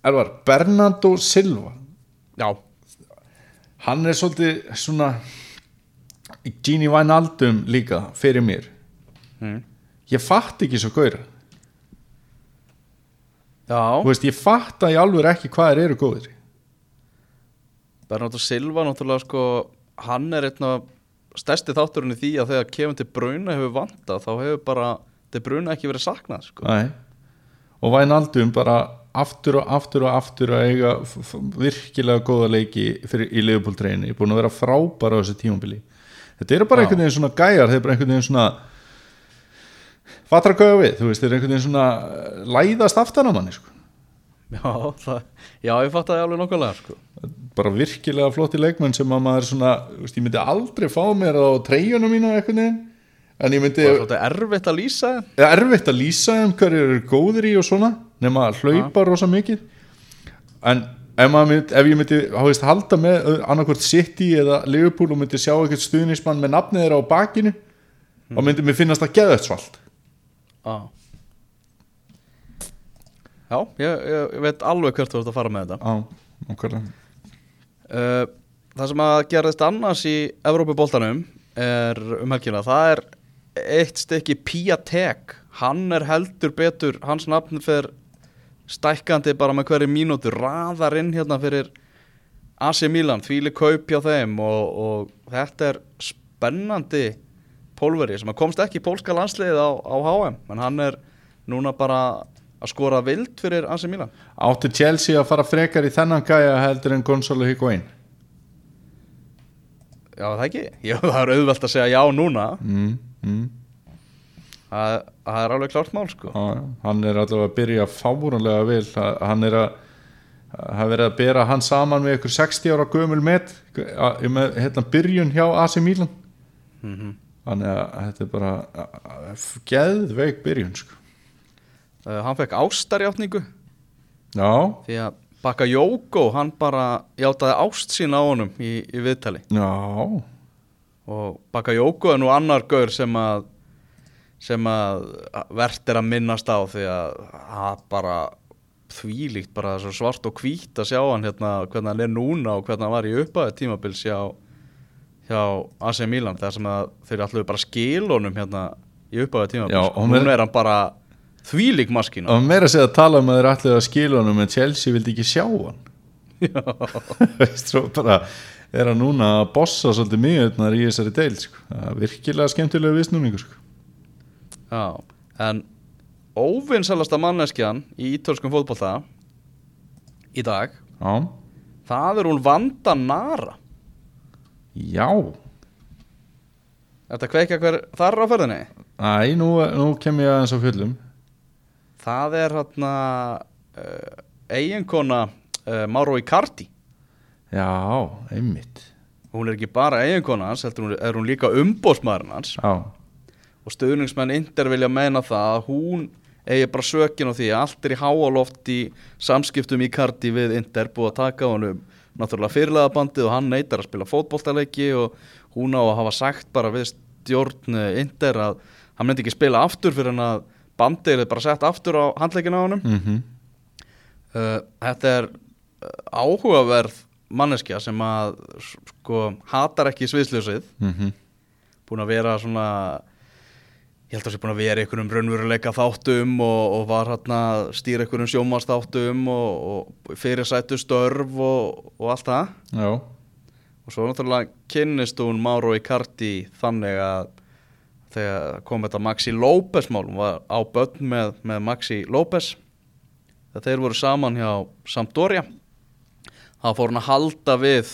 Elvar, Bernardo Silva. Já, Hann er svolítið svona Gini Wijnaldum líka fyrir mér. Mm. Ég fatt ekki svo gauðra Já Þú veist, ég fatt að ég alveg ekki hvað þeir eru góðir Bernardo Silva náttúrulega sko hann er einn af stærsti þátturinn í því að þegar kemur til Bruna hefur vantað þá hefur bara til Bruna ekki verið saknað sko. Nei. og Wijnaldum bara aftur og aftur og aftur að eiga virkilega góða leiki fyrir, í Leopold treyni, búin að vera frábæra á þessu tímabili þetta eru bara Já. einhvern veginn svona gæjar, þeir eru bara einhvern veginn svona fattar að gauða við, þú veist, þeir eru einhvern veginn svona eh, læðast aftan á manni sko. Já, það, já, ég fatt það alveg nokkulega sko. bara virkilega flotti leikmenn sem að maður svona, veist, ég myndi aldrei fá mér á treyjunum einhvern veginn en ég myndi Það er erfitt að lýsa er erfitt að lýsa þeim hverju eru góðir í og svona nema að hlaupa rosa mikið. En ef, maður mynd, ef ég myndi háist, halda með annarkvort City eða Liverpool og myndi sjá eitthvað stuðnismann með nafnið þeirra á bakinu þá myndi mér finnast það geðvægt svalt Já. Já, ég, ég, veit alveg hvert þú ert að fara með þetta. Á, okkarlega uh, Það sem að gerðist annars í Evrópuboltanum er um helgina það er eitt stykki Piatek hann er heldur betur hans nafn fer stækkandi bara með hverju mínútu raðar inn hérna fyrir AC Milan, þvíli kaup hjá þeim og, og þetta er spennandi pólveri sem komst ekki í pólska landsliðið á, á HM en hann er núna bara að skora vild fyrir AC Milan. Átti Chelsea að fara frekar í þennan gæja heldur en Gonzalo Higuain Já, það ekki, já, það er auðvelt að segja já núna. Mm, mm. það, það er alveg klárt mál sko. Já. hann er allavega að byrja fárunlega Ha- hann er að hafa verið að bera hann saman með ykkur 60 ára gömul met með hérna byrjun hjá AC Milan. Mm þannig að þetta er bara geðveik byrjun sko. uh, Hann fekk ástarjátningu. Já, því að Bakayoko, hann bara játaði ást sína á honum í, í viðtali. Já. Og Bakayoko er nú annar gaur sem að sem að verðt er að minnast á því að það bara þvílíkt bara svart og hvít að sjá hann hérna hvernig hann er núna og hvernig hann var í upphæðu tímabils hjá, hjá AC Milan þar sem þeir allir bara skil honum hérna í upphæðu Já, tímabils og núna er hann bara þvílík maskína. Og meira segja að tala um að þeir að skila honum en Chelsea vildi ekki sjá hann. Veist svo bara er hann núna að bossa svolítið miðurnar í þessari deil sko. Það virkilega skemmtilega viðsnúningur sko. Já, en óvinnsalasta manneskjan í ítölskum fótbolta í dag, já, það er hún Vanda Nara já. Þetta kveikja hver þar á ferðinni? Æ, nú, nú kem ég aðeins á fullum Það er hérna uh, eiginkona uh, Mauro Icardi. Já, einmitt. Hún er ekki bara eiginkona hans, heldur hún er hún líka umbósmaðurinn hans. Já, og stöðningsmenn Inder vilja meina það að hún eigi bara sökin á því að allt er í háaloft í samskiptum Icardi við Inder búið að taka honum náttúrulega fyrirlega bandið og hann neytar að spila fótboltaleiki og hún á að hafa sagt bara við stjórn eh, Inder að hann myndi ekki spila aftur fyrir hann að bandið er bara sett aftur á handleikina á honum. Mhm. Uh, þetta er uh, áhugaverð manneskja sem að sko hatar ekki sviðsljósið. Mhm. Búin að vera svona ég held að það sé búin að vera í einhverjum raunveruleika þáttum og, og var hérna að stýra einhverjum sjómanstáttum og, og fyrirsættu störf og, og allt það. Já, og svo náttúrulega kynnist hún Mauro Icardi þannig að þegar kom þetta Maxi López mál hún var á börn með, með Maxi López. Þegar þeir voru saman hjá Sampdoria þá fór hún að halda við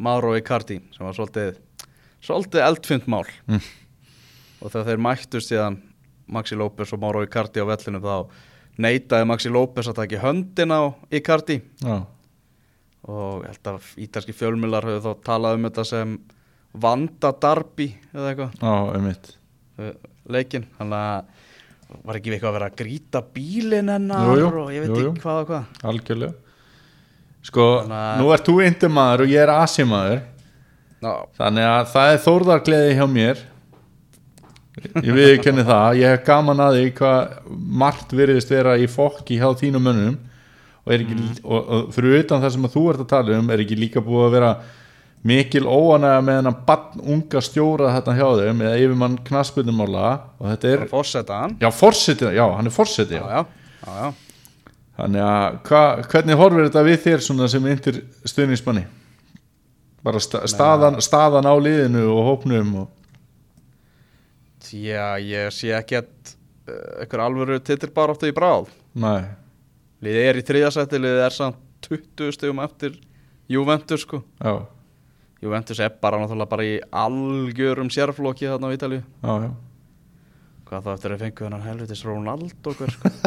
Mauro Icardi sem var svolítið svolítið eldfind mál. Mm. Og þegar þeir mættust síðan Maxi López og Mauro Icardi á vellinu þá neitaði Maxi López að taka höndin á Icardi. Já, og ég held að ítalski fjölmilar höfðu þá talað um þetta sem vanda darbi eða eitthvað. Uh, leikinn. Þannig að var ekki eitthvað að vera að grýta bílinn hennar Jú, jú, og ég veit jú, ekki hvað og hvað. Algjörlega. Sko, að- nú ert þú indimaður og ég er asimaður Ná, þannig að það er þórðargleði hjá mér ég viðkenni það. Ég hef gaman að því hvað margt virðist vera í fokki hjá þínum mönnum. Og, er ekki, og, og fyrir utan það sem þú ert að tala um er ekki líka búið að vera mikil óanæga með hennan bann unga stjóra þetta hjá þeim eða yfirmann knaspinnumála og þetta er, bara fórseta hann já, já, hann er forseti, já, já. já, já, já. þannig að hva, hvernig horfir þetta við þér svona sem yndir stuðningsmanni? Bara sta, staðan, staðan á liðinu og hópnum og já, ég sé uh, eitthvað alvöru titilbaráttu í bráð. Nei, liðið er í þriðasætti, liðið er samt 20 stegum eftir Juventus sko. Já, Juventus er bara náttúrulega bara í algjörum sérflokki þarna á Ítalíu. Já, já. Hvað þá eftir að fengu hennar helvitis Ronaldo hver sko?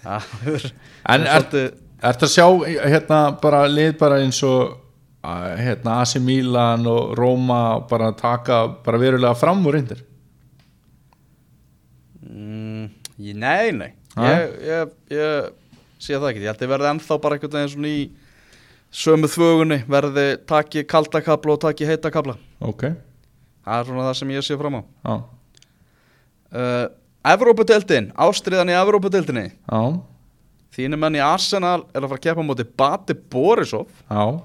En það er ertu að sjá hérna bara lið bara eins og hérna AC Milan og Roma bara taka bara verulega fram úr reyndir Mm, nei, nei. Ég, ég, ég sé það ekki. Ég held að verði ennþá bara einhvern veginn svona í sömu þvögunni verði taki kalda kabla og taki heita kabla Ok, Það er svona það sem ég sé fram á. Já, uh, Evrópudeldin, ástriðan í Evrópudeldinni já, Þínu menn í Arsenal er að fara að keppa á móti Bati Borisov. Já,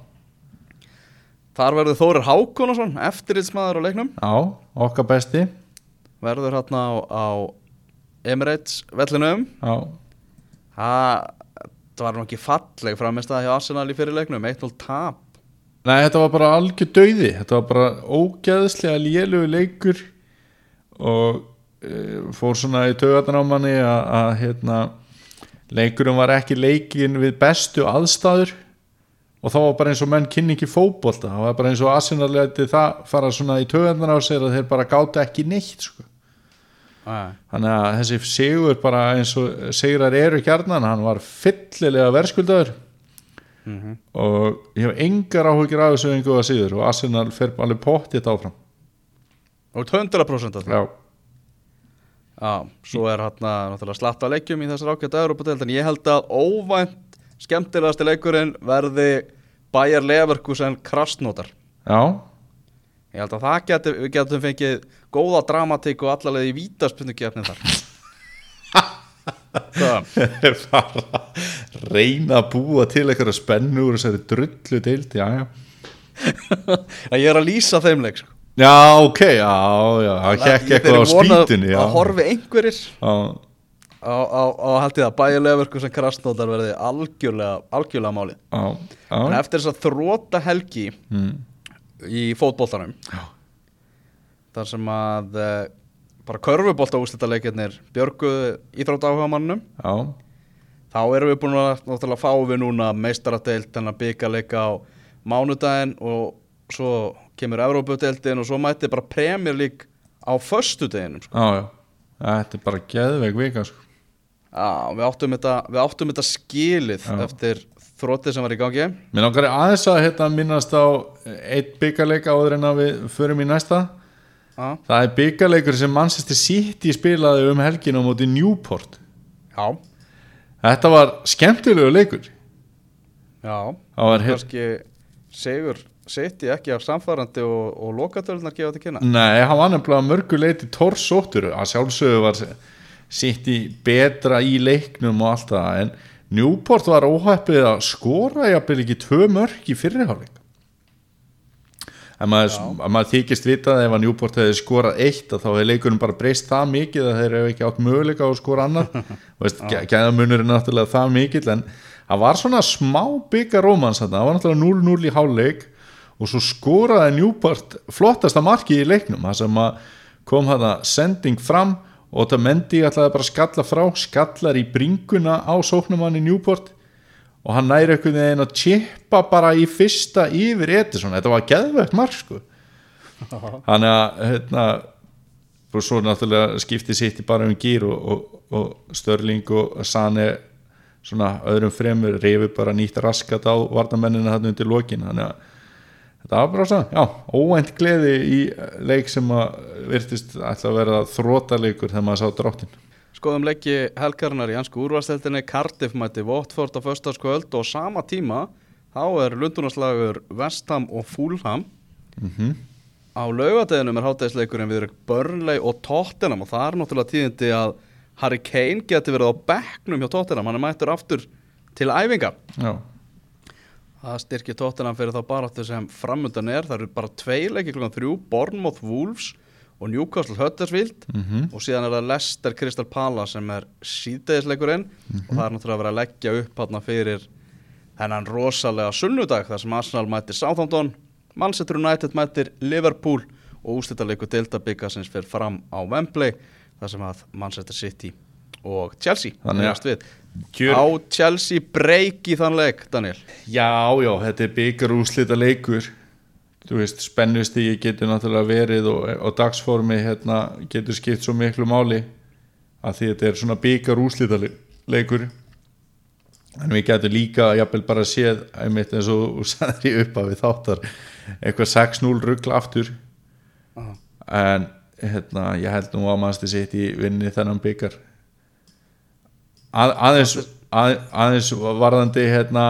Þar verður Þórir Hákonason eftirritsmaður á leiknum. Já, okkar besti. Verður hérna á, á Emirates vellinum. Það var nú ekki falleg framist að hjá Arsenal í fyrir leiknum 1-0 tap. Nei, þetta var bara algjör dauði. Þetta var bara ógeðslega lélugu leikur og e, fór svona í taugarnar á manni að, hérna, leikurinn var ekki leikin við bestu aðstæður og þá var bara eins og menn kynni ekki fótbolta. Það var bara eins og Arsenal leiti það fara svona í taugarnar á sér að þeir bara gátu ekki neitt sko. Þannig að þessi sigur bara eins og sigrar eru kjarnan hann var fyllilega verðskuldaður. Mhm. og ég hef engar áhugir af þessu engu að síður og Arsenal fer alveg pottið áfram. Og 100% af því. Já, Já, svo er hérna náttúrulega slatt á leikjum í þessar ágæta Európa-deild en ég held að óvænt skemmtilegasti leikurinn verði Bayer Leverkusen krastnótar já, Ég held að það geti, við getum fengið góða dramatík og allalega í vítaspunni gefnin þar Hvað? bara reyna að búa til eitthvað spennu úr þessari drullu deild já, já. Að Ég er að lýsa þeim leik sko. já, ok, já, já það hekk Ég eitthvað á er að- spýtunni já, Að horfi einhverjir. Á, á, á held ég að Bayer Leverkusen krastnótar verði algjörlega, algjörlega málið. Já, En já, eftir þess að þróta helgi mm, í fótboltanum Já. Þar sem að uh, bara körfubólta úrslitaleikirnir björguðu íþrótt áhuga mannum já, þá erum við búin að náttúrulega fá við núna meistaradeild en að byggarleika á mánudaginn og svo kemur Evrópudeildin og svo mætti bara League á föstudeginum sko. já, þetta er bara geðveik vika sko. Já, við áttum þetta, við áttum þetta skilið Já. eftir þróttið sem var í gangi Mér langar aðeins að hérna, minnast á eitt byggarleik áður en að við förum í næsta Já, Það er byggarleikur sem Manchester City spilaði um helgin á móti Newport. Já, Þetta var skemmtilegu leikur. Já. Það var kannski Sigur City ekki af samfærandi og, og lokatölunar gefa til kynna? Nei, hann var nefnilega mörgu leiti torsóttur. Að sjálfsögðu var City betra í leiknum og allt það en Newport var óheppið að skora jafnvel ekki tvö mörg í fyrriháleik en maður, að maður þykist vitað ef að Newport hefði skorað eitt að þá hefði leikunum bara breyst það mikið að þeir hefði ekki átt möguleika á að skora Veist, gæðamunur er náttúrulega það mikill en það var svona smá byggar rómans það var náttúrulega 0-0 í háleik og svo skoraði Newport flottasta marki í leiknum. Það sem að kom hann sending fram og það mendi ætlaði bara að skalla frá skallar í bringuna á sóknumanni Newport og hann næri einhvern veginn að chippa bara í fyrsta yfir Edison, þetta var geðvegt mark sko. Hann að hérna og svo náttúrulega skipti sitt í bara um gýr og, og, og Störling og Sane svona öðrum fremur reyfi bara nýtt raskat á varnamennina hann undir lokin. Þannig að þetta var bara svona, já, óvænt gleði í leik sem að virtist ætla að vera þrótaleikur þegar maður sá dráttin Skoðum leiki helgarinnar í hansku úrvarsteltinni Cardiff mætti Votford á föstaskvöld og sama tíma þá er lundunarslagur Vestham og Fulham. Á laugadeginum er hátæðisleikurinn við Burnley og Tottenham og það er náttúrulega tíðindi að Harry Kane geti verið á bekknum hjá Tottenham, hann er mættur aftur til æfinga. Já, Það styrkir Tottenham fyrir þá baráttu sem framundan er. Það eru bara tvei leiki klukkan þrjú, Bournemouth Wolves og Newcastle Huddersfield. Og síðan er það Leicester Crystal Palace sem er síðdegisleikurinn. Og það er náttúrulega að vera að leggja upp hann fyrir þennan rosalega sunnudag þar sem Arsenal mætir Southampton, Manchester United mætir Liverpool og ústættarleikur Delta-byggasins fyrir fram á Wembley þar sem að Manchester City og Chelsea Þannig að- eigast við. Kjör- Á Chelsea breyk í þann leik, Daniel? Já, já, þetta er byggar úslita leikur þú veist, spennustígi getur náttúrulega verið og, og dagsformi hérna, getur skipt svo miklu máli að því þetta er svona byggar úslita leikur en við getum líka jafnvel bara séð einmitt eins og þú sagðir í upp að við þáttar eitthvað 6-0 ruggla aftur. En hérna, ég held nú að mannstu sitt í vinni þennan byggar að, aðeins, að, aðeins varðandi hérna,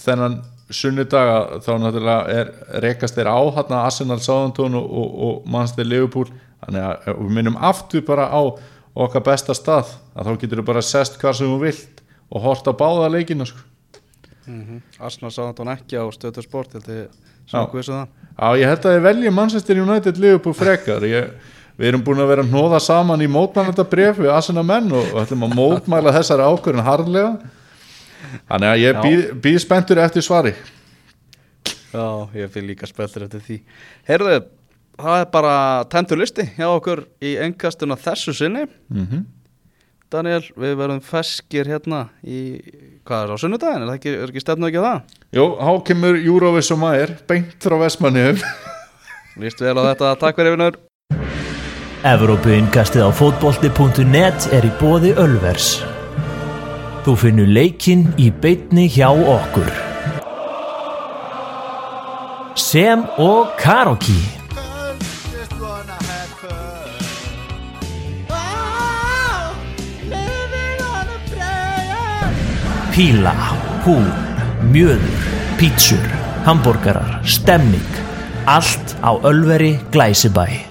þennan sunnudaga þá náttúrulega er rekast þeir á hérna Arsenal Southampton og, og, og Manchester Liverpool. Þannig að við minnum aftur bara á okkar besta stað að þá getur þú bara sest hvað sem þú vilt og hort á báða leikina sko. Arsenal sá þetta ekki á stöðu sport held ég sem Já. ég held að ég velji Manchester United Liverpool frekar. Ég, við erum búin að vera að hnóða saman í mótmælanda bref við Arsenal menn og ætlum að mótmæla þessari ákvörðin harðlega þannig að ég býð, býð spenntur eftir svari. Já, ég fyrir líka speltur eftir því. Heyrðu, það er bara tentur listi hjá okkur í engastuna þessu sinni. Mm Daniel, við verðum feskir hérna í, hvað er á sunnudaginn, er það ekki, er ekki stefnu ekki á það? Jó, há kemur Júróvis og Mæir beint frá Vestmannum Líst vel á þetta, takk fyrir vinnur Evrópuinkastið á fótbolti.net er í bóði Ölvers. Þú finnur leikinn í beitni hjá okkur. Sem og Karoki. Píla, hú, mjöður, pítsur, hambúrgarar, stemming. Allt á Ölveri Glæsibæ.